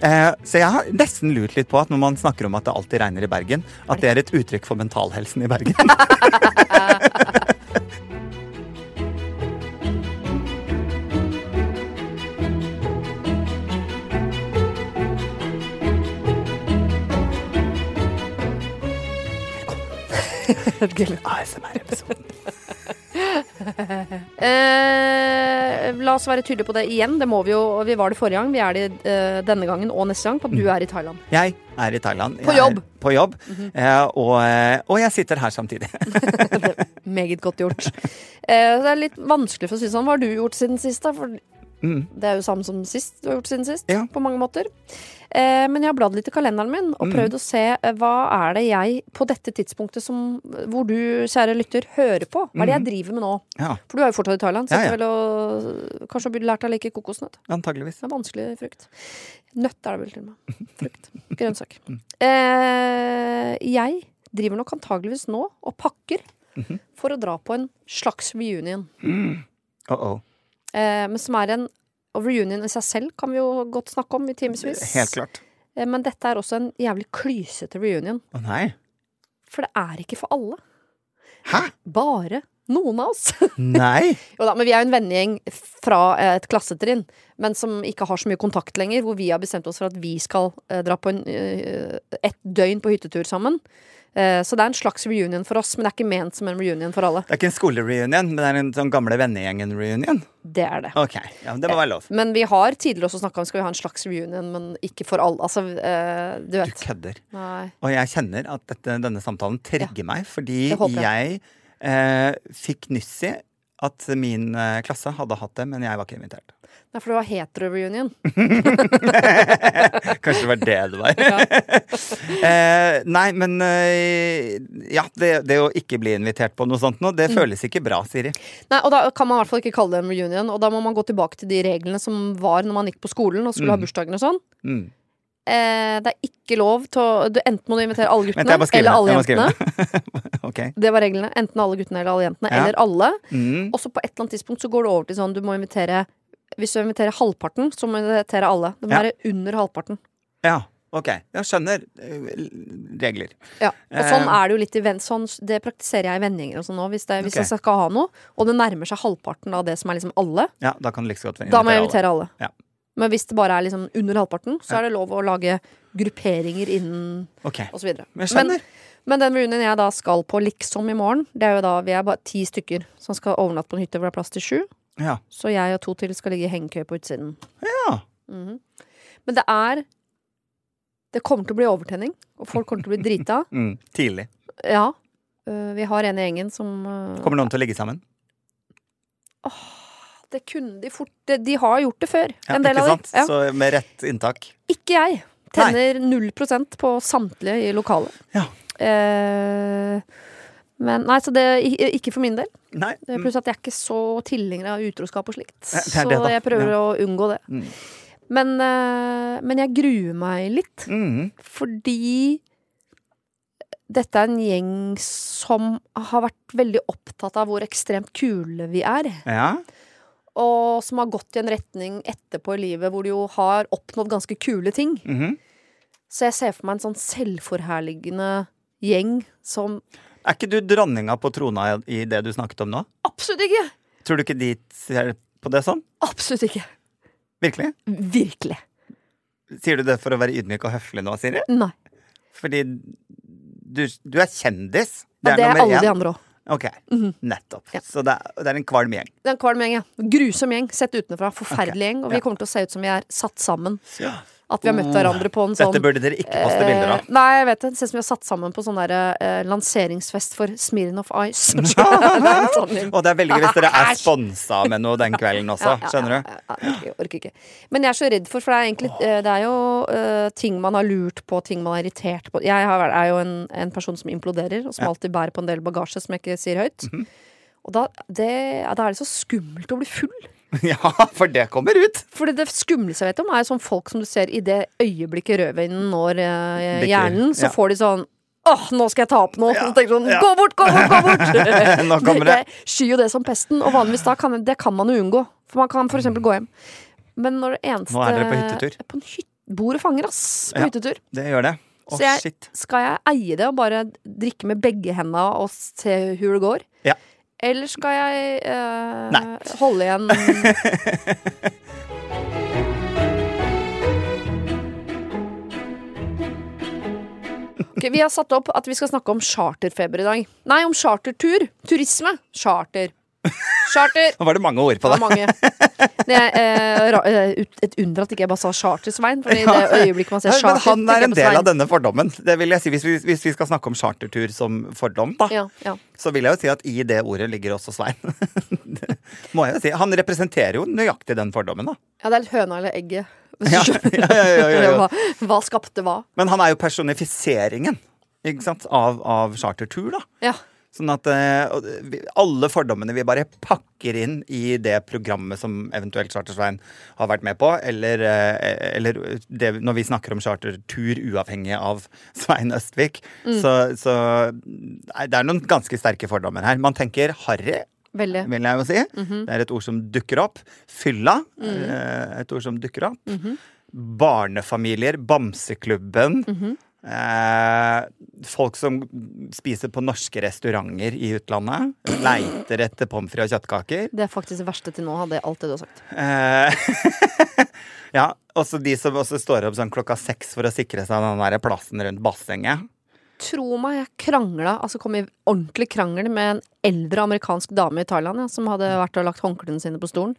Eh, så jeg har nesten lurt litt på at når man snakker om at det alltid regner i Bergen, at det er et uttrykk for mentalhelsen i Bergen. ASMR-episoden. Eh, la oss være tydelige på det igjen. Det må vi jo. Vi var det forrige gang. Vi er det uh, denne gangen og neste gang at du er i Thailand. Jeg er i Thailand. På jobb. På jobb. Mm og, uh, og jeg sitter her samtidig. Meget godt gjort. Uh, det er litt vanskelig for å si sånn. Hva har du gjort siden sist? da? For Mm. det er jo samme som sist du har gjort siden sist. Ja. På mange måter. Eh, men jeg har bladd litt i kalenderen min og Mm. prøvd å se eh, hva er det jeg på dette tidspunktet som hvor du, kjære lytter, hører på. Hva er det jeg driver med nå? Ja, For du er jo fortsatt i Thailand. Mm. Ja, ja. og Kanskje har lært deg å like kokosnøtt? antageligvis. Det er vanskelig frukt. Nøtt er det vel til og med. Frukt. Grønnsak. Eh, jeg driver nok antageligvis nå og pakker for å dra på en slags reunion. Uh -oh. Eh, men som er en og reunion i seg selv kan vi jo godt snakke om i timevis. Helt klart. Eh, men dette er også en jævlig klysete reunion. Å nei. For det er ikke for alle. Hæ? Bare noen av oss. Nei? Jo da, men vi er jo en vennegjeng fra eh, et klassetrinn, men som ikke har så mye kontakt lenger. Hvor vi har bestemt oss for at vi skal eh, dra på en, eh, et døgn på hyttetur sammen. Eh, så det er en slags reunion for oss, men det er ikke ment som en reunion for alle. Det er ikke en skolereunion, men det er en sånn gamle vennegjengen-reunion. Det er det. Ok, ja, det må være lov. Men vi har tidligere også snakka om skal vi ha en slags reunion, men ikke for alle. Altså, eh, du Du kødder. Nei. Og jeg kjenner at dette, denne samtalen trigger meg, fordi jeg, jeg eh, fikk nyss i at min eh, klasse hadde hatt det, men jeg var ikke invitert. Nei, for det var hetero-reunion. Kanskje det var det det var. eh, nei, men eh, ja, det, det å ikke bli invitert på noe sånt nå, Mm. det føles ikke bra, Siri. Nei, og da kan man i hvert fall ikke kalle det en reunion. Og da må man gå tilbake til de reglene som var når man gikk på skolen og skulle ha bursdagen og sånn. Mm. Eh, det er ikke lov til å du, Enten må du invitere alle guttene Vent, eller alle jentene. okay. Det var reglene. Enten alle guttene eller alle jentene. Ja. Eller alle. Mm. Og så på et eller annet tidspunkt så går det over til sånn du må invitere Hvis du inviterer halvparten, så må du invitere alle. Det må Ja. være under halvparten. Ja, ok. Jeg skjønner eh, regler. Ja. Og sånn Eh. er det jo litt i venn... Sånn, det praktiserer jeg i vennegjenger og sånn nå. Hvis, det, hvis okay. jeg skal ha noe, og det nærmer seg halvparten av det som er liksom alle, Ja, da kan du like så godt da må jeg invitere alle. alle. Ja. Men hvis det bare er liksom under halvparten, så er det lov å lage grupperinger innen okay. videre. men. Men den reunionen jeg da skal på liksom i morgen, det er jo da vi er bare ti stykker som skal overnatte på en hytte hvor det er plass til sju. Ja. Så jeg og to til skal ligge i hengekøye på utsiden. ja. Mhm. Men det er Det kommer til å bli overtenning, og folk kommer til å bli drita. Mm, tidlig. Ja. Øh, vi har en i gjengen som øh, Kommer noen til å ligge sammen? Det kunne de fort De, de har gjort det før, Ja, en del ikke av sant? Ja. Så med rett inntak. Ikke jeg. Tenner null prosent på samtlige i lokalet. Ja. Eh, men nei, så det Ikke for min del. Nei. Det er Pluss at jeg er ikke så tilhenger av utroskap og slikt. Det det så jeg prøver Ja. å unngå det. Mm. Men, eh, men jeg gruer meg litt, Mm. fordi dette er en gjeng som har vært veldig opptatt av hvor ekstremt kule vi er. Ja. Og som har gått i en retning etterpå i livet hvor de jo har oppnådd ganske kule ting. mhm. Så jeg ser for meg en sånn selvforherligende gjeng som Er ikke du dronninga på trona i det du snakket om nå? Absolutt ikke! Tror du ikke de ser på det sånn? Absolutt ikke. Virkelig? Virkelig. Sier du det for å være ydmyk og høflig nå, Siri? Nei. Fordi du, du er kjendis. Ja, det er alle én. de andre òg. Ok, nettopp. Ja. Så det er, det er en kvalm gjeng. Det er en kvalm gjeng, ja. Grusom gjeng. Sett utenfra. Forferdelig gjeng. Og vi Ja. kommer til å se ut som vi er satt sammen. Ja. At vi har møtt hverandre på en sånn Dette burde dere ikke poste bilder av. Eh, nei, jeg vet det. Det ser ut som vi har satt sammen på sånn der, eh, lanseringsfest for Smirnoff Ice. det sånn. Og det er veldig gøy hvis dere er sponsa med noe den kvelden også. Skjønner du? jeg orker ikke. Men jeg er så redd for, for det er egentlig eh, Det er jo uh, ting man har lurt på, ting man er irritert på. Jeg har, er jo en, en person som imploderer, og som alltid bærer på en del bagasje som jeg ikke sier høyt. Og da, det, da er det så skummelt å bli full. Ja, for det kommer ut! Fordi det skumleste jeg vet om, er sånn folk som du ser i det øyeblikket rødvinen når eh, hjernen, så ja. får de sånn Åh, nå skal jeg ta opp noe! Ja, så tenker sånn, ja. Gå bort, gå bort, gå bort! Nå kommer det. Jeg skyr jo det som pesten, og vanligvis da kan det kan man jo unngå. For man kan for eksempel gå hjem. Men når det eneste Nå er dere på hyttetur. På en hyttetur Bor og fanger, ass, på Ja. hyttetur. Det gjør det. Å, Så jeg- shit. Skal jeg eie det og bare drikke med begge hendene og se hvor det går? Ja. Eller skal jeg eh, holde igjen Ok, Vi har satt opp at vi skal snakke om charterfeber i dag. Nei, om chartertur. Turisme. Charter. Charter. Nå var det mange ord på Det det. Det er eh, eh, et under at ikke jeg bare sa charter, Svein. Fordi det øyeblikket man ser Ja, men han er en del av denne fordommen. Det vil jeg si, Hvis vi, hvis vi skal snakke om chartertur som fordom, da, Ja, ja. så vil jeg jo si at i det ordet ligger også Svein. Det må jeg jo si. Han representerer jo nøyaktig den fordommen, da. ja, det er litt høna eller egget. Ja, ja, ja, ja, ja. Hva, hva skapte hva? Men han er jo personifiseringen ikke sant? Av, av chartertur, da. Ja. Sånn at eh, alle fordommene vi bare pakker inn i det programmet som eventuelt Charter-Svein har vært med på, eller, eh, eller det, når vi snakker om chartertur uavhengig av Svein Østvik, så, så nei, Det er noen ganske sterke fordommer her. Man tenker harry. Veldig. Vil jeg jo si. Det er et ord som dukker opp. Fylla. eh, Et ord som dukker opp. Barnefamilier. Bamseklubben. Eh, folk som spiser på norske restauranter i utlandet. Leiter etter pommes frites og kjøttkaker. Det er faktisk det verste til nå, hadde jeg alt det du har sagt. Eh, ja, også de som også står opp sånn klokka seks for å sikre seg den der plassen rundt bassenget. Tro meg, jeg krangla, altså kom i ordentlig krangel med en eldre amerikansk dame i Thailand ja, som hadde vært og lagt håndklærne sine på stolen.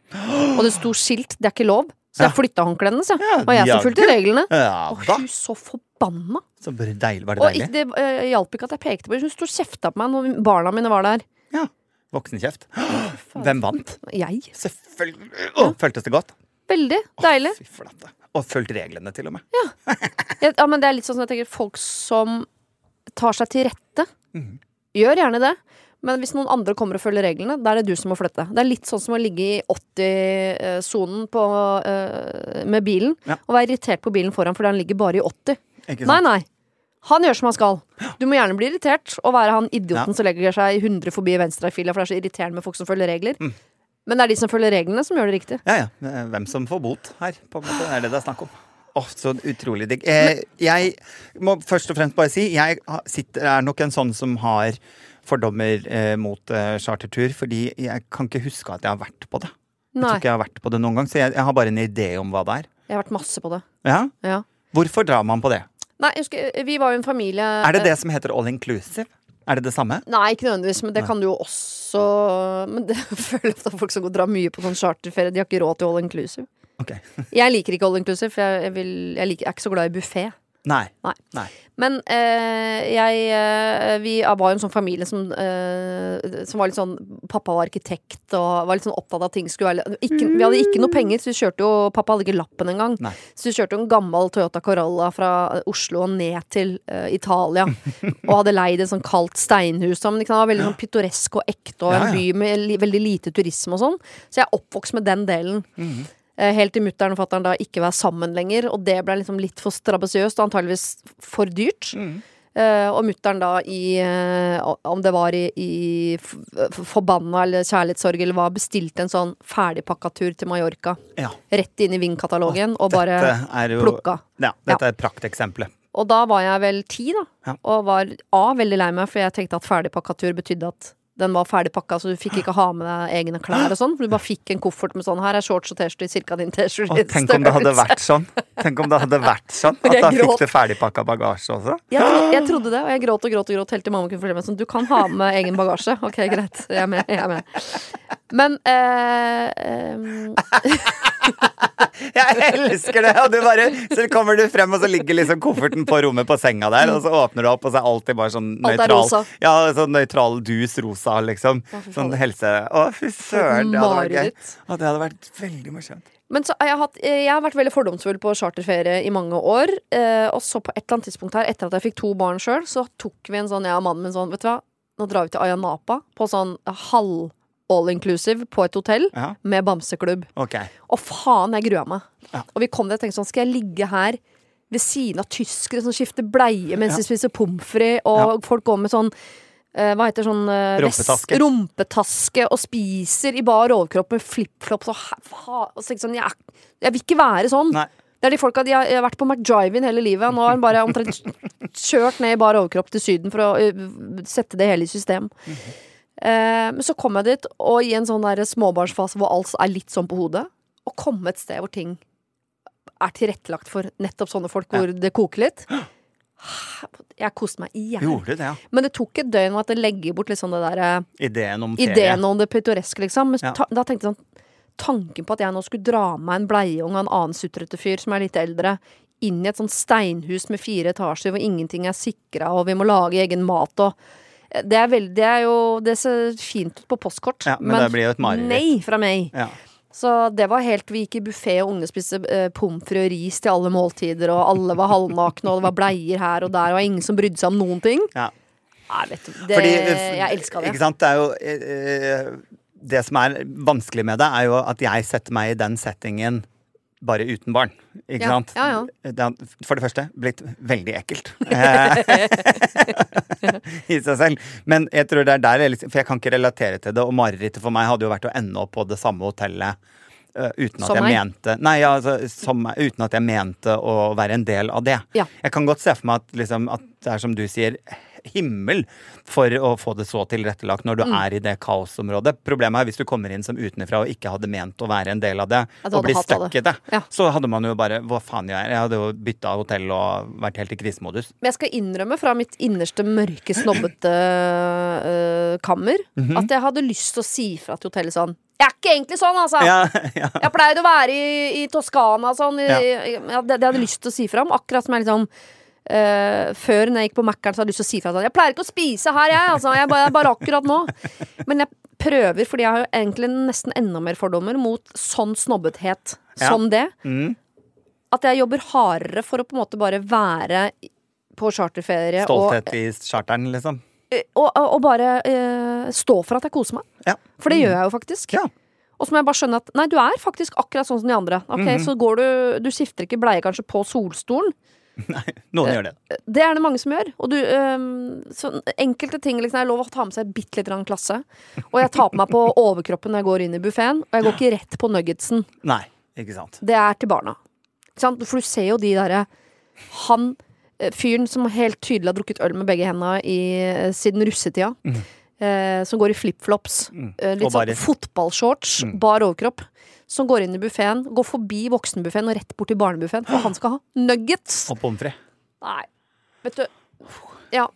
Og det sto skilt 'det er ikke lov', så jeg Ja. flytta håndklærne hennes. Ja. Ja, Og jeg som fulgte reglene. Ja Og hun så forbanna. Så deilig, var det deilig? Og det uh, hjalp ikke at jeg pekte på henne. Hun sto og kjefta på meg når barna mine var der. Ja. Voksenkjeft. Hvem vant? Jeg. Selvfølgelig. Å, føltes det godt? Veldig deilig. Fy flate. Og fulgt reglene, til og med. Ja, ja, men det er litt sånn som jeg tenker folk som tar seg til rette. mm. Gjør gjerne det. Men hvis noen andre kommer og følger reglene, da er det du som må flytte. Det er litt sånn som å ligge i 80-sonen med bilen Ja. og være irritert på bilen foran fordi han ligger bare i 80. Ikke Nei, nei. Han gjør som han skal. Du må gjerne bli irritert og være han idioten Ja. som legger seg 100 forbi venstrefila, for det er så irriterende med folk som følger regler. Mm. Men det er de som følger reglene, som gjør det riktig. Ja, ja. Eh, Hvem som får bot her, på en måte. er det det er snakk om. Åh, så utrolig digg. Eh, jeg må først og fremst bare si jeg sitter, er nok en sånn som har fordommer eh, mot eh, chartertur, fordi jeg kan ikke huske at jeg har vært på det. Jeg tror ikke jeg har vært på det noen gang, så jeg, jeg har bare en idé om hva det er. Jeg har vært masse på det. Ja? Ja. Hvorfor drar man på det? Nei, jeg husker, vi var jo en familie Er det det som heter all inclusive? Er det det samme? Nei, ikke nødvendigvis, men det kan du jo også Men det føler ofte at folk som går- drar mye på sånn charterferie, de har ikke råd til all inclusive. Ok. Jeg liker ikke all inclusive, for jeg, vil, jeg, liker, jeg er ikke så glad i buffé. Nei. Nei. Nei. Men eh, jeg eh, Vi var jo en sånn familie som, eh, som var litt sånn Pappa var arkitekt og var litt sånn opptatt av at ting skulle være ikke, Vi hadde ikke noe penger, så vi kjørte jo Pappa hadde ikke lappen engang. Så vi kjørte jo en gammel Toyota Corolla fra Oslo og ned til eh, Italia. og hadde leid et sånn kaldt steinhus. Men det var veldig sånn pittoresk og ekte, og en by med li veldig lite turisme og sånn. Så jeg er oppvokst med den delen. Mm Eh, Helt til mutter'n og fatter'n da ikke var sammen lenger, og det ble liksom litt for strabasiøst og antageligvis for dyrt. Mm. Uh, og mutter'n da i uh, Om det var i, i forbanna eller kjærlighetssorg eller hva, bestilte en sånn ferdigpakka tur til Mallorca. Ja. Rett inn i Ving-katalogen og bare jo plukka. Ja, dette er prakteksempelet. Og da var jeg vel ti, da. Ja. Og var A veldig lei meg, for jeg tenkte at ferdigpakka tur betydde at den var ferdigpakka, så du fikk ikke ha med deg egne klær og sånn. For du bare fikk en koffert med sånn Her er shorts og T-skjorte i cirka din T-skjorte. Tenk om det hadde vært sånn. Tenk om det hadde vært sånn At da fikk du ferdigpakka bagasje også. Jeg, tro, jeg trodde det, og jeg gråt og gråt og gråt helt til mamma kunne fortelle meg sånn Du kan ha med egen bagasje. Ok, greit. Jeg er med. Jeg er med. Men eh, eh, Jeg elsker det! Og du bare, så kommer du frem, og så ligger liksom kofferten på rommet på senga der, og så åpner du opp, og så er alltid bare sånn Alt er nøytral rosa. Ja, sånn nøytral dus rosa, liksom. Å, fy Sånn helse... Å, fy søren, det hadde vært gøy. Å, det hadde vært veldig morsomt. Men så, har jeg, hatt, eh, jeg har vært veldig fordomsfull på charterferie i mange år. Eh, og så på et eller annet tidspunkt her, etter at jeg fikk to barn sjøl, så tok vi en sånn, jeg og mannen min sånn, vet du hva, nå drar vi til Ayanapa på sånn halv all inclusive på et hotell Ja, med bamseklubb. Okay. Og faen, jeg grua meg. Ja. Og vi kom der og tenkte sånn, skal jeg ligge her ved siden av tyskere som skifter bleie mens Ja. de spiser pommes frites, og folk går med sånn hva heter sånn eh, Rumpetaske. rumpetaske og spiser i bar overkropp med flipflops og, og så sånn jeg, jeg vil ikke være sånn. Nei. Det er de folka de har, har vært på McDrive-in hele livet. og Nå har han bare omtrent kjørt ned i bar overkropp til Syden for å uh, sette det hele i system. Eh, men så kom jeg dit, og i en sånn der småbarnsfase hvor alt er litt sånn på hodet, og komme et sted hvor ting er tilrettelagt for nettopp sånne folk, hvor det koker litt. Jeg koste meg i hjel. Det, ja. Men det tok et døgn at det legger bort sånn det der Ideen om ideen om det pittoreske, liksom. Men Ja. ta, da tenkte jeg sånn Tanken på at jeg nå skulle dra med en bleieung og en annen sutrete fyr som er litt eldre, inn i et sånt steinhus med fire etasjer hvor ingenting er sikra, og vi må lage egen mat og det er, veldig, det er jo Det ser fint ut på postkort, Ja, men det blir jo et mareritt. nei fra meg. Ja. Så det var helt Vi gikk i buffé, og ungene spiste eh, pommes frites og ris til alle måltider, og alle var halvnakne, og det var bleier her og der, og ingen som brydde seg om noen ting. ja. Nei, vet du, det, Fordi, eh, jeg elska det. Ikke sant? Det er jo eh, eh, Det som er vanskelig med det, er jo at jeg setter meg i den settingen bare uten barn. Ikke Ja, sant? ja, ja. Det har for det første blitt veldig ekkelt. I seg selv. Men jeg tror det er der jeg liksom For jeg kan ikke relatere til det. Og marerittet for meg hadde jo vært å ende opp på det samme hotellet. uh, uten at jeg mente Nei, altså, som, uten at jeg mente å være en del av det. Ja. Jeg kan godt se for meg at, liksom, at det er som du sier, himmel for å få det så tilrettelagt når du Mm. er i det kaosområdet. Problemet er hvis du kommer inn som utenfra og ikke hadde ment å være en del av det, og blir stuck i det, Ja. så hadde man jo bare Hva faen gjør jeg? Jeg hadde jo bytta hotell og vært helt i krisemodus. Men jeg skal innrømme fra mitt innerste mørke, snobbete uh, kammer Mhm. at jeg hadde lyst til å si fra til hotellet sånn Jeg er ikke egentlig sånn, altså! Ja, ja. Jeg pleide å være i, i Toskana sånn. I, Ja. det, det hadde jeg lyst til å si fra om. Akkurat som jeg liksom øh, Før når jeg gikk på Mækkern, så hadde jeg lyst til å si fra sånn Jeg pleier ikke å spise her, jeg. Altså, jeg bare, bare akkurat nå. Men jeg prøver, fordi jeg har jo egentlig nesten enda mer fordommer mot sånn snobbethet Ja. som det. Mm. At jeg jobber hardere for å på en måte bare være på charterferie og Stolthet i charteren, liksom. Eh, og, og, og bare uh, stå for at jeg koser meg. Ja. For det gjør jeg jo faktisk. Ja. Og så må jeg bare skjønne at nei, du er faktisk akkurat sånn som de andre. Ok, Mhm. Så går du Du skifter ikke bleie kanskje på solstolen. Noen gjør det. Det er det mange som gjør. Og du um, så Enkelte ting liksom, er lov å ta med seg bitte litt klasse. Og jeg tar på meg på overkroppen når jeg går inn i buffeen, og jeg går ikke rett på nuggetsen. Nei, ikke sant. Det er til barna. Ikke sant? For du ser jo de derre Han eh, fyren som helt tydelig har drukket øl med begge hendene i, eh, siden russetida. Eh, som går i flipflops. Eh, litt sånn fotballshorts, bar overkropp. Som går inn i buffeen, går forbi voksenbuffeen og rett bort til barnebuffeen. For han skal ha nuggets! Og pommes frites. Nei, vet du Ja.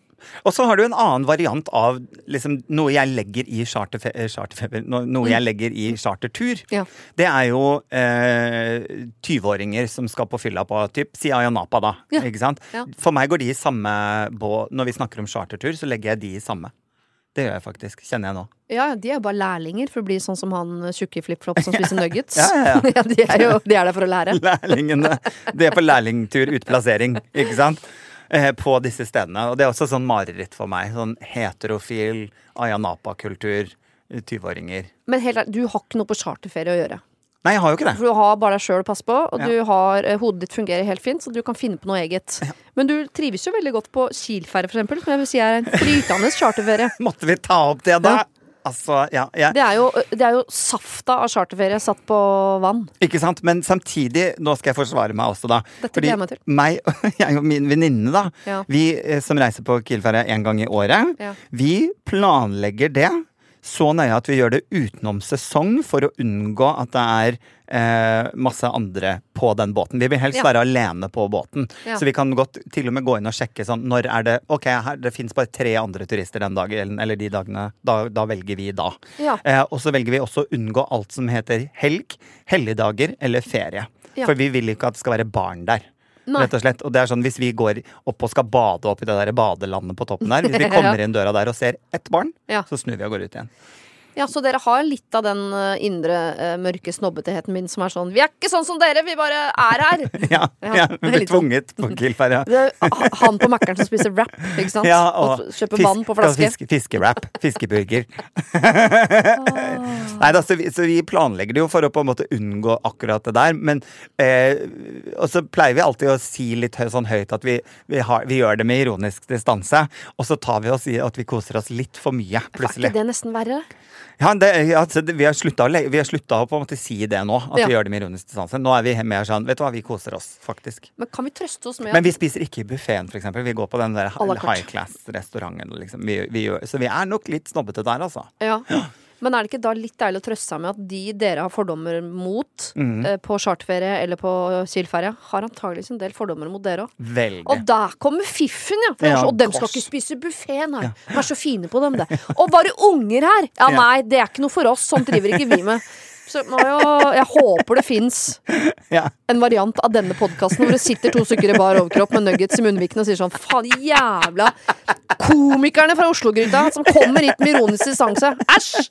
Og så har du en annen variant av liksom, noe jeg legger i eh, charterfeber, no, noe jeg legger i chartertur. Ja. Det er jo eh, 20-åringer som skal på fylla på typ, si Ayanapa, da. Ja. Ikke sant? Ja. For meg går de i samme båt. Når vi snakker om chartertur, så legger jeg de i samme. Det gjør jeg faktisk. Kjenner jeg nå. ja, de er bare lærlinger for å bli sånn som han eh, tjukke flipflop som spiser nuggets. Ja, ja, ja. de, er jo, de er der for å lære. Lærlingene. De er på lærlingtur, utplassering, ikke sant? Eh, på disse stedene. Og det er også sånn mareritt for meg. Sånn heterofil Ayanapa-kultur. 20-åringer. Men helt du har ikke noe på charterferie å gjøre. Nei, jeg har jo ikke det. For du har bare deg sjøl å passe på, og Ja. du har, eh, hodet ditt fungerer helt fint, så du kan finne på noe eget. Men du trives jo veldig godt på Kielferie, for eksempel, som jeg vil si er en flytende charterferie. Måtte vi ta opp det, da? Ja. Altså, ja, ja. Det er, jo, det er jo safta av charterferie satt på vann. Ikke sant? Men samtidig, nå skal jeg forsvare meg også, da. Dette Fordi meg til. meg, jeg og min venninne, da, Ja. vi eh, som reiser på Kielferie en gang i året, Ja. vi planlegger det så nøye at vi gjør det utenom sesong for å unngå at det er eh, masse andre på den båten. Vi vil helst Ja. være alene på båten. Ja. Så vi kan godt til og med gå inn og sjekke sånn Når er det Ok, her, det fins bare tre andre turister den dagen, eller de dagene. Da, da velger vi da. Ja. Eh, og så velger vi også å unngå alt som heter helg, helligdager eller ferie. For vi vil ikke at det skal være barn der. Nei. Rett og slett. Og det er sånn, Hvis vi går opp og skal bade opp i det der badelandet på toppen der, hvis vi kommer inn døra der og ser ett barn, Ja. så snur vi og går ut igjen. Ja, Så dere har litt av den eh, indre eh, mørke snobbetheten min som er sånn Vi er ikke sånn som dere, vi bare er her! Ja, Ja, ja, vi blir sånn. tvunget på Kielferja. Det er han på Mækkern som spiser wrap, ikke sant? Ja, og, og kjøper vann på flaske. Fiske, fiskewrap. Fiskeburger. Nei da, så vi, så vi planlegger det jo for å på en måte unngå akkurat det der. Men eh, Og så pleier vi alltid å si litt høy, sånn høyt at vi, vi, har, vi gjør det med ironisk distanse. Og så tar vi oss i at vi koser oss litt for mye, plutselig. Er ikke det nesten verre? Ja, det, altså, det, vi har slutta å, på en måte si det nå, at Ja. vi gjør det med ironisk distanse. Nå er vi mer sånn Vet du hva, vi koser oss, faktisk. Men kan vi trøste oss med Men vi spiser ikke i buffeen, f.eks. Vi går på den der high class-restauranten. Liksom. Vi, vi gjør- så vi er nok litt snobbete der, altså. ja. Men er det ikke da litt deilig å trøste seg med at de dere har fordommer mot Mm. eh, på charterferie eller på Kiel-ferja, har antageligvis en del fordommer mot dere òg. Og der kommer fiffen, ja! Ja, og dem skal ikke spise buffé, nei. De er så fine på dem, det. Og bare unger her! Ja, Ja. nei, det er ikke noe for oss. Sånt driver ikke vi med. Så må jo, jeg håper det fins Ja. en variant av denne podkasten hvor det sitter to stykker i bar overkropp med nuggets i munnvikene og sier sånn Faen, jævla komikerne fra Oslo-gryta som kommer hit med ironisk distanse. Æsj!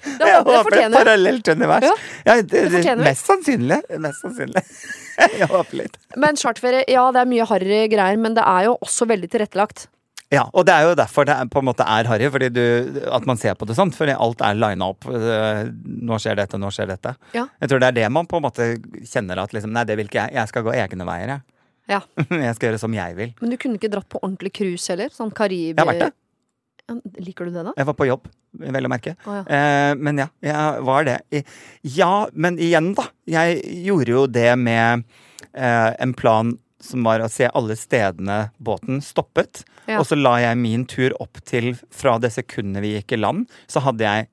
Det, Jeg håper det er det. parallelt univers. Ja, Ja, det, det, vi. mest sannsynlig. Mest sannsynlig. Jeg håper litt. Men charterferie, ja, det er mye harry greier, men det er jo også veldig tilrettelagt. Ja, og det er jo derfor det er, på en måte er harry, fordi du, at man ser på det sånn. Fordi alt er lina opp. Eh, Nå skjer dette, nå skjer dette. Ja. Jeg tror det er det man på en måte kjenner at liksom, nei, det vil ikke jeg. Jeg skal gå egne veier, jeg. Ja. Jeg skal gjøre som jeg vil. Men du kunne ikke dratt på ordentlig cruise heller? Sånn Karibia Jeg har vært det. Liker du det, da? Jeg var på jobb, vel å merke. Oh, ja. Eh, men ja, jeg var det. Ja, men igjen, da. Jeg gjorde jo det med eh, en plan som var å se alle stedene båten stoppet. Ja. Og så la jeg min tur opp til fra det sekundet vi gikk i land, så hadde jeg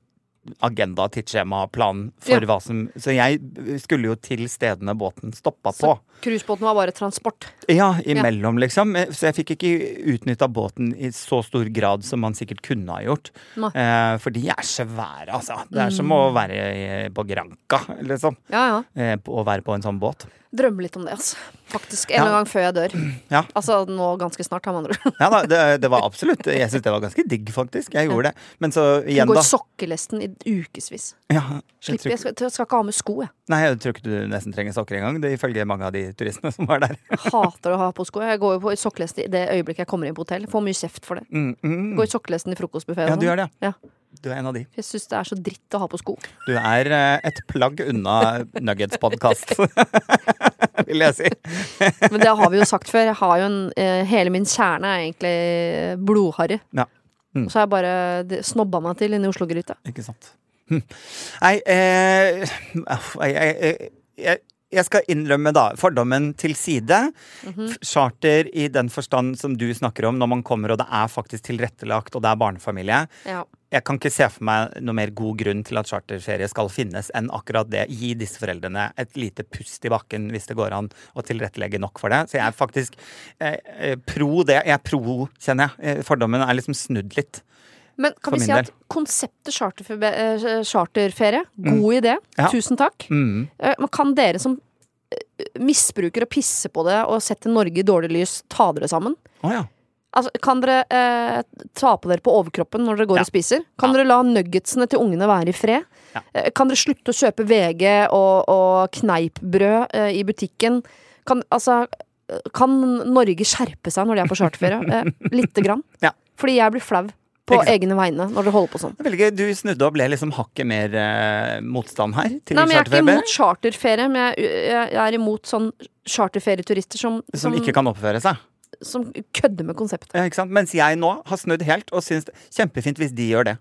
agenda, tidsskjema, plan for Ja. hva som Så jeg skulle jo til stedene båten stoppa Så på. cruisebåten var bare transport. Ja, imellom, liksom. Eh, Så jeg fikk ikke utnytta båten i så stor grad som man sikkert kunne ha gjort. Eh, for de er svære, altså. Det er som Mm. å være på Granca, liksom. Ja, ja. Eh, å være på en sånn båt. Drømmer litt om det, altså. Faktisk. En Ja. gang før jeg dør. Ja. Altså nå ganske snart, har man ord. Ja da, det, det var absolutt Jeg syns det var ganske digg, faktisk. Jeg gjorde det. Men så Du igjen, går i sokkelesten i ukevis. Ja, jeg jeg, skal, jeg skal ikke ha med sko, jeg. nei, jeg tror ikke du nesten trenger sokker engang, det ifølge mange av de turistene som var der. Hater å ha på sko. Jeg går jo på i sokkeleste i det øyeblikket jeg kommer inn på hotell. Får mye kjeft for det. Mm, mm. Går i sokkelesten i frokostbuffeen. Ja, du gjør det. Ja. Du er en av de. Jeg syns det er så dritt å ha på sko. Du er eh, et plagg unna Nuggets-podkast, vil jeg si. Men det har vi jo sagt før. Jeg har jo en, eh, hele min kjerne er egentlig blodharry. Ja. Mm. Så har jeg bare snobba meg til inni Oslo-gryta. Ikke sant. Hm. Nei, eh, jeg, jeg, jeg, jeg skal innrømme, da, fordommen til side. F- Charter i den forstand som du snakker om, når man kommer og det er faktisk tilrettelagt og det er barnefamilie. Ja. Jeg kan ikke se for meg noe mer god grunn til at charterferie skal finnes enn akkurat det. Gi disse foreldrene et lite pust i bakken hvis det går an å tilrettelegge nok for det. Så jeg er faktisk eh, eh, pro det. Jeg er pro, kjenner jeg. Eh, Fordommen er liksom snudd litt. Men kan vi si at konseptet eh, charterferie, god idé. Ja. Tusen takk. Mm. Kan dere som misbruker og pisser på det og setter Norge i dårlig lys, ta dere sammen? Oh, ja. Altså, kan dere eh, ta på dere på overkroppen når dere går Ja. og spiser? Kan Ja. dere la nuggetsene til ungene være i fred? Ja. Eh, kan dere slutte å kjøpe VG og, og kneippbrød eh, i butikken? Kan, altså, kan Norge skjerpe seg når de er på charterferie? Eh, Lite grann. Fordi jeg blir flau på egne vegne når dere holder på sånn. Veldig. Du snudde og ble liksom hakket mer eh, motstand her til Nei, men Jeg er ikke imot charterferie, men jeg, jeg, er imot sånn charterferieturister som, Som ikke kan oppføre seg. Som kødder med konseptet. Ja, ikke sant? Mens jeg nå har snudd helt og syns det er kjempefint hvis de gjør det.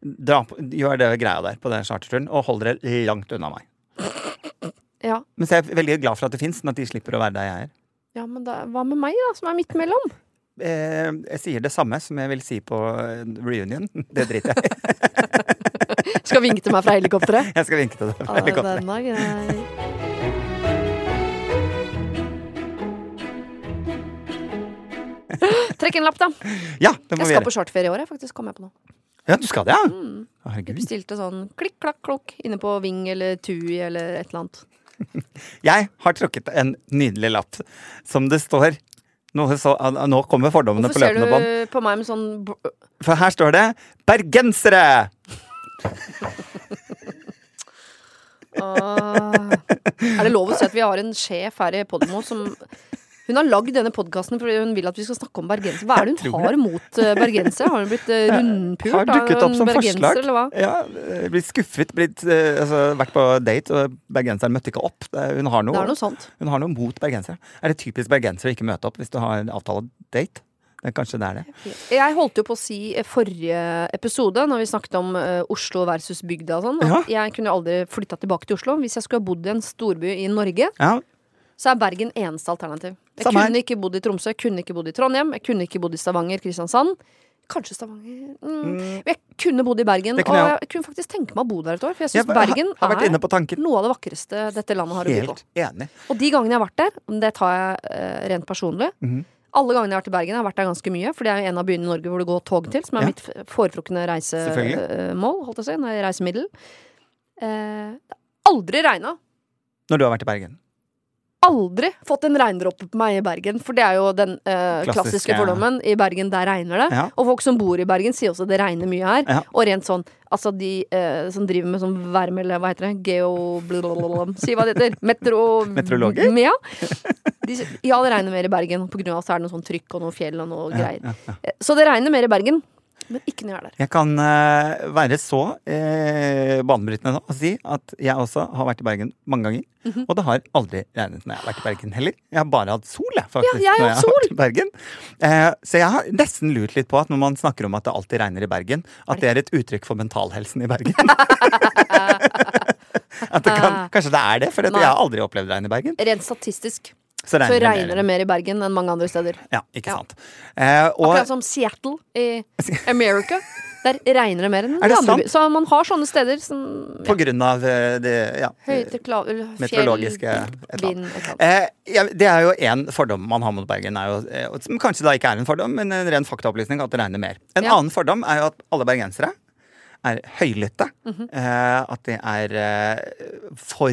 Dra gjør det greia der på den charterturen, og hold dere langt unna meg. Ja, Men så er jeg veldig glad for at det fins, men at de slipper å være der jeg er. ja men da, hva med meg, da, som er midt mellom? Eh, jeg sier det samme som jeg vil si på eh, reunion. Det driter jeg i. Skal vinke til meg fra helikopteret? Jeg skal vinke til deg fra helikopteret. Trekk en lapp, da. Ja, det må Jeg vi skal gjøre. på shortferie i år, jeg, faktisk. Kom jeg på nå. Ja, du skal det, ja? Mm. Jeg Herregud. bestilte sånn klikk, klakk, klokk inne på Ving eller Tui eller et eller annet. Jeg har trukket en nydelig lapp som det står noe så, Nå kommer fordommene Hvorfor på ser løpende bånd. du på meg med sånn br- For her står det 'bergensere'! Ah. Er det lov å si at vi har en sjef her i Podmo som Hun har lagd denne podkasten fordi hun vil at vi skal snakke om bergensere. Hva er det hun har mot eh, bergensere? Har hun blitt Har rundpult dukket opp som forslag. eller hva? Ja, eh, blitt skuffet, blitt, eh, altså, vært på date, og bergenseren møtte ikke opp. Hun, har Det noe, er noe hun har noe mot bergensere. Er det typisk bergensere å ikke møte opp hvis du har en avtale date? Det kanskje det er det. Jeg holdt jo på å si i forrige episode, når vi snakket om eh, Oslo versus bygda og sånn, at jeg kunne aldri flytta tilbake til Oslo. Hvis jeg skulle ha bodd i en storby i Norge, Ja, så er Bergen eneste alternativ. Jeg Samme her. kunne ikke bodd i Tromsø, jeg kunne ikke bodd i Trondheim, jeg kunne ikke bodd i Stavanger, Kristiansand. Kanskje Stavanger mm. Jeg kunne bodd i Bergen, kunne og jeg jeg kunne faktisk tenke meg å bo der et år. For jeg Jeg syns Bergen har, har vært inne er på tanken. noe av det vakreste dette landet har å by på. Helt enig. Og de gangene jeg har vært der, det tar jeg eh, rent personlig Mhm. Alle gangene jeg har vært i Bergen, jeg har vært der ganske mye, for det er jo en av byene i Norge hvor det går tog til, som er Ja. mitt f- foretrukne Selvfølgelig. reisemål, holdt jeg å si, nei, reisemiddel. Eh, det har aldri regna. Når du har vært i Bergen. Aldri fått en regndråpe på meg i Bergen, for det er jo den eh, Klassiske- klassiske fordommen. I Bergen, der regner det. Ja. Og folk som bor i Bergen, sier også at det regner mye her. Ja. Og rent sånn, altså de eh, som driver med sånn værm, eller hva heter det, geo... blablabla, Si hva det heter. Metro... Meteorologer? Ja. De, ja, det regner mer i Bergen, på grunn av at det er noe sånn trykk og noe fjell og noe greier. Eh, Så det regner mer i Bergen, men ikke når jeg er der. Jeg kan uh, være så uh, banebrytende nå og si at jeg også har vært i Bergen mange ganger. Mhm. Og det har aldri regnet når jeg har vært i Bergen heller. Jeg har bare hatt sol, jeg, faktisk. Ja, jeg har hatt har vært i Bergen. Eh, så jeg har nesten lurt litt på at når man snakker om at det alltid regner i Bergen, at det er et uttrykk for mentalhelsen i Bergen. at det kan, kanskje det er det, for jeg har aldri opplevd regn i Bergen. Rent statistisk Så så regner, regner det mer i Bergen enn mange andre steder. Ja, ikke Ja. sant. Eh, og Akkurat som Seattle i America. Der regner det mer enn Er det andre byer. Så man har sånne steder som på grunn av eh, det ja, fjell, meteorologiske et vind et. Eh, ja, det er jo én fordom man har mot Bergen, er jo, eh, som kanskje da ikke er en fordom, men en ren faktaopplysning, at det regner mer. En Ja. annen fordom er jo at alle bergensere er høylytte. Mhm. eh, at de er eh, for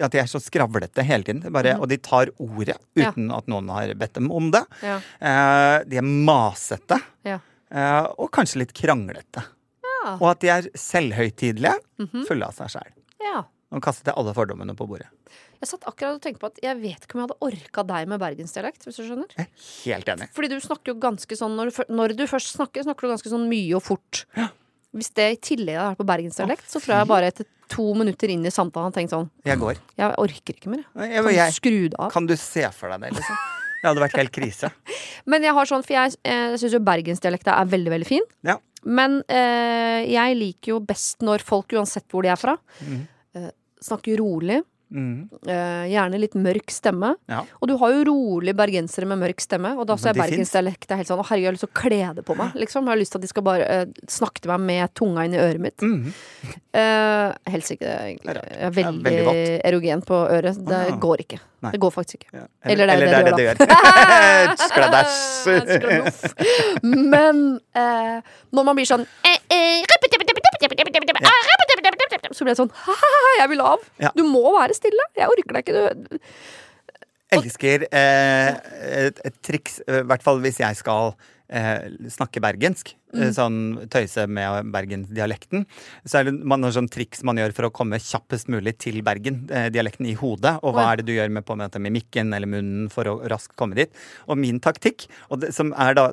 At de er så skravlete hele tiden. Bare, Og de tar ordet uten Ja. at noen har bedt dem om det. Ja. Eh, de er masete. Ja. eh, og kanskje litt kranglete. Ja. Og at de er selvhøytidelige, Mhm. fulle av seg sjæl. ja. Og kastet alle fordommene på bordet. Jeg satt akkurat og tenkte på at jeg vet ikke om jeg hadde orka deg med bergensdialekt, hvis du skjønner. Jeg er helt enig. Fordi du snakker jo ganske sånn Når du, når du først snakker, snakker du ganske sånn mye og fort. Hvis det i tillegg hadde vært på bergensdialekt, så tror jeg bare etter to minutter inn i samtalen hadde tenkt sånn Jeg går. Jeg orker ikke mer. Jeg, jeg. Kan du skru det av? Kan du se for deg det, liksom? Det hadde vært helt krise. Men jeg har sånn, for jeg, jeg syns jo bergensdialekta er veldig, veldig fin. Ja. Men eh, jeg liker jo best når folk, uansett hvor de er fra, mm. eh, snakker rolig. Mm. Eh, gjerne litt mørk stemme. Ja. Og du har jo rolig bergensere med mørk stemme. Og da så jeg er bergensdialekt er helt sånn Å, herregud, jeg har lyst til å kle det på meg. Liksom. Jeg har lyst til at de skal bare eh, snakke til meg med tunga inn i øret mitt. Mm. Eh, helst ikke det, egentlig. Det er er Det er veldig, veldig erogen på øret. Det Ah. går ikke. Nei. Det går faktisk ikke. Ja. Eller det er Eller det det det er det det gjør. Skladæsj. Men eh, når man blir sånn eh, eh, Så blir jeg sånn «Haha, Jeg vil av. Ja. Du må være stille. Jeg orker deg ikke. Du. Elsker eh, et, et triks, eh, i hvert fall hvis jeg skal eh, snakke bergensk. Mm. eh, Sånn tøyse med bergensdialekten. Så er det noen sånn triks man gjør for å komme kjappest mulig til Bergen-dialekten i hodet. Og hva er det du gjør med på måte mimikken eller munnen for å raskt komme dit. Og min taktikk, og det, som er da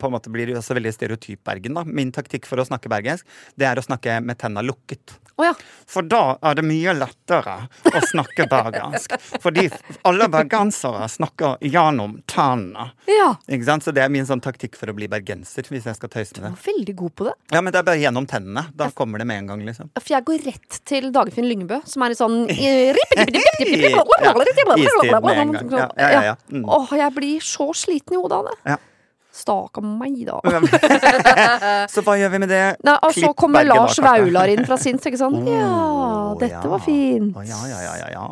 på en måte blir også veldig stereotyp Bergen, da. Min taktikk for å snakke bergensk, det er å snakke med tenna lukket. Oh, ja. For da er det mye lettere å snakke bergensk. Fordi alle bergensere snakker gjennom tennene. ja. Ikke sant? Så det er min sånn taktikk for å bli bergenser, hvis jeg skal tøyse med Du var veldig god på det. Ja, men det er bare gjennom tennene. Da kommer det med en gang, liksom. For jeg går rett til Dagfinn Lyngbø, som er i sånn istid med en gang. Ja, ja, ja, ja. Mm. Åh, jeg blir så sliten i hodet av det. Ja. Stakkar meg, da. Så hva gjør vi med det? Nei, og så kommer Lars. Vaular inn fra sin, ikke sant. Oh, Ja, dette var fint. Oh, ja, ja, ja, ja,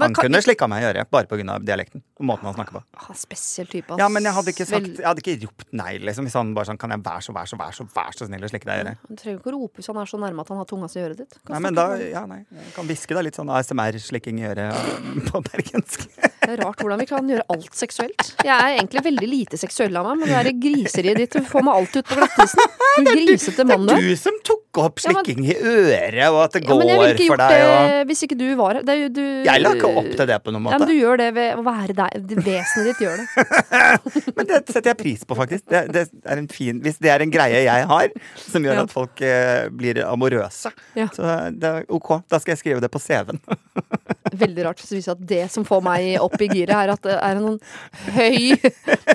Han kan- kunne slikka meg i øret, bare pga. dialekten. Og måten han snakker på. Ah, Spesiell type, ass. Ja, men jeg hadde ikke sagt Jeg hadde ikke ropt nei, liksom. Hvis han bare sånn Kan jeg være så, være så, være så, vær så snill å slikke deg i øret? Han trenger ikke å rope hvis han er så nærme at han har tunga si i øret ditt. Kan Nei, men da. Ja, nei. Jeg kan hviske da litt sånn ASMR-slikking i øret på bergensk. Det er rart hvordan vi kan gjøre alt seksuelt. Jeg er egentlig veldig lite seksuell av meg, men det er griseriet ditt du får meg alt ut på glattisen. Du grisete mann du Det er. du som tok opp Ja, men- slikking i øret, og at det Ja, går ikke for gjort deg og hvis ikke du var her. Det er jo du Jeg la ikke opp til det på noen Ja, men du gjør det ved å være deg. Vesenet ditt gjør det. Men det setter jeg pris på, faktisk. Det, det er en fin, hvis det er en greie jeg har, som gjør Ja. at folk eh, blir amorøse, Ja. så det er ok. Da skal jeg skrive det på CV-en. Veldig rart Så viser at det som får meg opp opp i giret her at det er en sånn høy,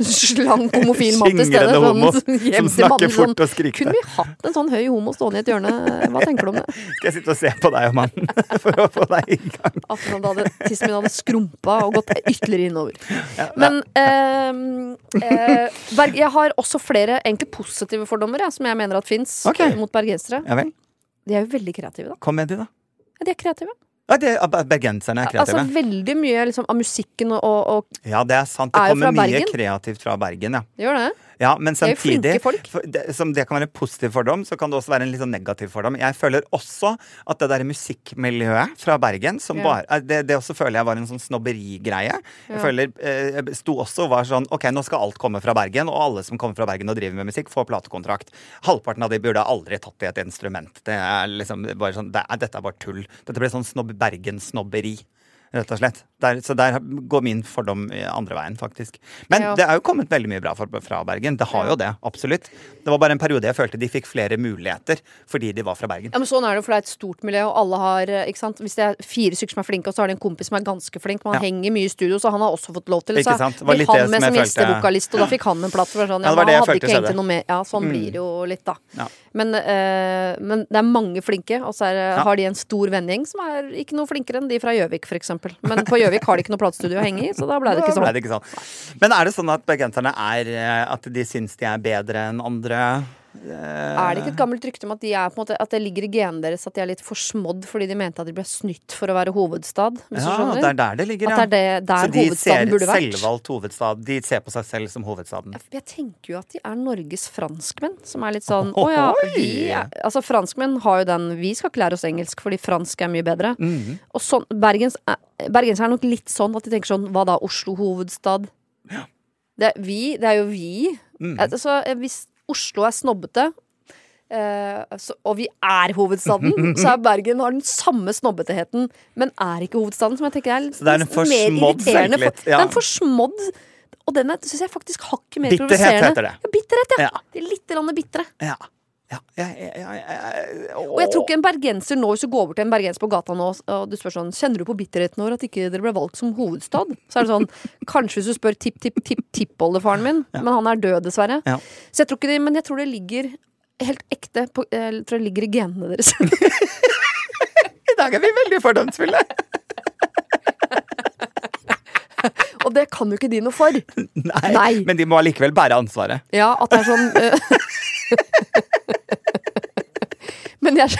slank homofil mann til stede. Homo sånn, som snakker fort sånn, og skriker. Kunne vi hatt en sånn høy homo stående i et hjørne? Hva tenker du om det? Skal jeg sitte og se på deg og mannen for å få deg i gang? At da hadde, tissen min hadde skrumpa og gått ytterligere innover. Men eh, eh, Berg, jeg har også flere egentlig positive fordommer jeg, som jeg mener at fins okay. mot bergensere. Ja. De er jo veldig kreative, da. Kom med de, da. Ja, De er kreative. Ja, det, bergenserne er kreative. Altså Veldig mye liksom, av musikken og, og, og Ja, det er sant. Det Er kommer mye Bergen. kreativt fra Bergen, ja. Gjør det? Ja men er jo samtidig flinke folk. det, Som det kan være en positiv fordom, så kan det også være en litt sånn negativ fordom. Jeg føler også at det der musikkmiljøet fra Bergen, som Ja. bare eh, det, det også føler jeg var en sånn snobberigreie. Jeg føler eh, sto også og var sånn Ok, nå skal alt komme fra Bergen, og alle som kommer fra Bergen og driver med musikk, får platekontrakt. Halvparten av de burde aldri tatt i et instrument. Det er liksom bare sånn det er, Dette er bare tull. Dette ble sånn snobb, Bergen-snobberi. Rett og slett. Der, så der går min fordom andre veien, faktisk. Men Ja. det er jo kommet veldig mye bra fra Bergen. Det har jo det, absolutt. Det var bare en periode jeg følte de fikk flere muligheter fordi de var fra Bergen. Ja, men Sånn er det, for det er et stort miljø, og alle har eh, ikke sant? Hvis det er fire stykker som er flinke, og så har de en kompis som er ganske flink, man Ja. henger mye i studio, så han har også fått lov til Så? Det var vil han med som jeg følte- gjestevokalist, og da fikk han en plass. Sånn, Ja, det var det jeg følte ikke egentlig noe mer. Ja, sånn Mm. blir det jo litt, da. Ja. Men, øh, men det er mange flinke, og så er, har de en stor vennegjeng som er ikke noe flinkere enn de fra Gjøvik, f.eks. Men på Gjøvik har de ikke noe platestudio å henge i, så da ble det ikke sånn. det ikke sånn. Men er det sånn at bergenserne er eh, At de syns de er bedre enn andre? Eh, Er det ikke et gammelt rykte om at, de måte, at det ligger i genene deres at de er litt forsmådd fordi de mente at de ble snytt for å være hovedstad? Ja, det er der det ligger, ja. Det er det, der Så de ser selvvalgt hovedstad. De ser på seg selv som hovedstaden. Jeg tenker jo at de er Norges franskmenn, som er litt sånn Å ja, vi er, Altså, franskmenn har jo den Vi skal ikke lære oss engelsk fordi fransk er mye bedre. Mhm. Og sånn Bergens, er- Bergens er nok litt sånn at de tenker sånn Hva da, Oslo hovedstad? Det, er vi, det er jo vi. Så Altså, eh, hvis Oslo er snobbete Uh, så, og vi er hovedstaden, så er Bergen har den samme snobbeteheten, men er ikke hovedstaden. Som jeg tenker er, Så det er en forsmådd selvtillit, ja. Det er en forsmådd Og den syns jeg faktisk hakket mer Bitterhet provoserende. heter det. Ja, bitterhet, ja. Ja. Litt bittere. Ja. Ja. ja, ja, ja, ja. Og jeg tror ikke en bergenser nå, hvis du går bort til en bergenser på gata nå og du spør sånn Kjenner du på bitterheten over at ikke dere ble valgt som hovedstad? Så er det sånn Kanskje hvis du spør tipp-tipp-tipp-tippoldefaren min, men han er død, dessverre. Ja. Så jeg tror ikke det, men jeg tror det ligger helt ekte på, Jeg tror det ligger i genene deres. I dag er vi veldig fordomsfulle. og det kan jo ikke de noe for. Nei, Nei. Men de må allikevel bære ansvaret. Ja, at det er sånn øh. Men jeg,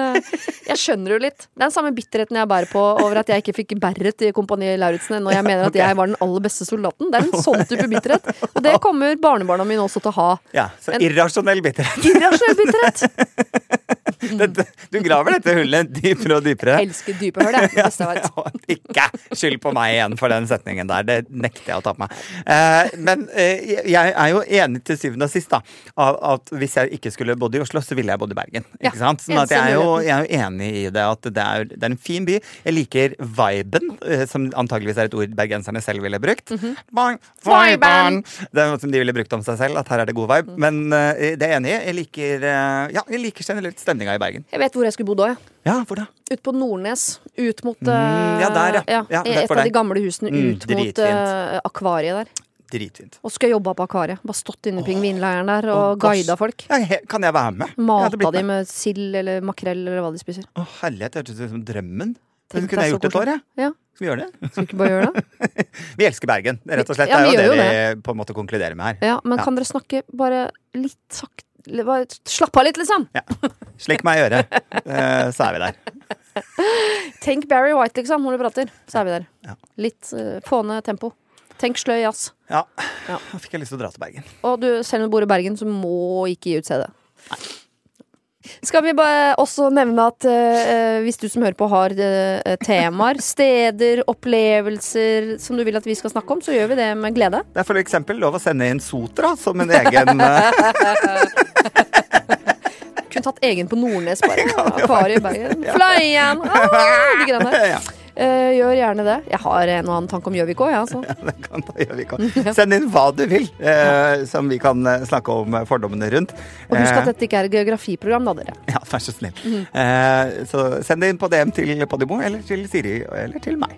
jeg skjønner jo litt. Det er den samme bitterheten jeg bærer på over at jeg ikke fikk beret i Kompani Lauritzen når jeg mener at jeg var den aller beste soldaten. Det er en sånn type bitterhet. Og det kommer barnebarna mine også til å ha. Ja, Så irrasjonell bitterhet. Irrasjonell bitterhet. Dette, du graver dette hullet dypere og dypere. Jeg elsker dype hull, jeg. Ja, ikke skyld på meg igjen for den setningen der. Det nekter jeg å ta på meg. Eh, men eh, jeg er jo enig til syvende og sist da, av at hvis jeg ikke skulle bodd i Oslo, så ville jeg bodd i Bergen. Ikke sant? Sånn at jeg, er jo, jeg er jo enig i det at det er, det er en fin by. Jeg liker viben, eh, som antageligvis er et ord bergenserne selv ville brukt. Mhm. Vi- Viben! Det er noe som de ville brukt om seg selv, at her er det god vibe. Men eh, det er jeg enig i. Jeg liker, eh, ja, jeg liker generelt stemninga i Bergen. Jeg vet hvor jeg skulle bodd òg, jeg. Ja, hvor da? Ut på Nordnes. Ut mot Mm, ja, der, ja. ja. Ja, et av de gamle husene Mm, ut mot dritfint. eh, akvariet der. Dritfint. Og skulle jobbe på akvariet. Bare stått inne i pingvinleiren der og oh, guida folk. Ja, he- kan jeg være med? Mata blitt de med. med sild eller makrell eller hva de spiser. Å, herlighet, det hørtes ut som drømmen. Tenk Det kunne jeg gjort et år, jeg. Ja. Skal vi gjøre det? Skal vi ikke bare gjøre det? Vi elsker Bergen, rett og slett. Ja, det er jo det vi vi på en måte konkluderer med her. Ja, Men kan dere snakke bare litt sakte Slapp av litt, liksom! Slikk meg i øret, eh, så er vi der. Tenk Barry White, liksom, når du prater. Så er vi der. Ja. Litt uh, få ned tempo. Tenk sløy jazz. Ja, Ja. da fikk jeg lyst til å dra til Bergen. Og du, selv om du bor i Bergen, så må ikke gi ut CD. Skal vi bare også nevne at uh, hvis du som hører på har uh, temaer, steder, opplevelser som du vil at vi skal snakke om, så gjør vi det med glede. Det er for eksempel lov å sende inn Sotra som en egen Kunne tatt egen på Nordnes, bare. Akvariet i Bergen. Fløyen! Ah, de greiene der. ja, gjør gjerne det. Jeg har en og annen tanke om Gjøvik òg, jeg, altså. det kan. Send inn hva du vil, eh, som vi kan eh, snakke om eh, fordommene rundt. Og husk Eh, at dette ikke er et geografiprogram, da, dere. Ja, vær så snill. Eh, så send det inn på DM til Podimo eller til Siri eller til meg.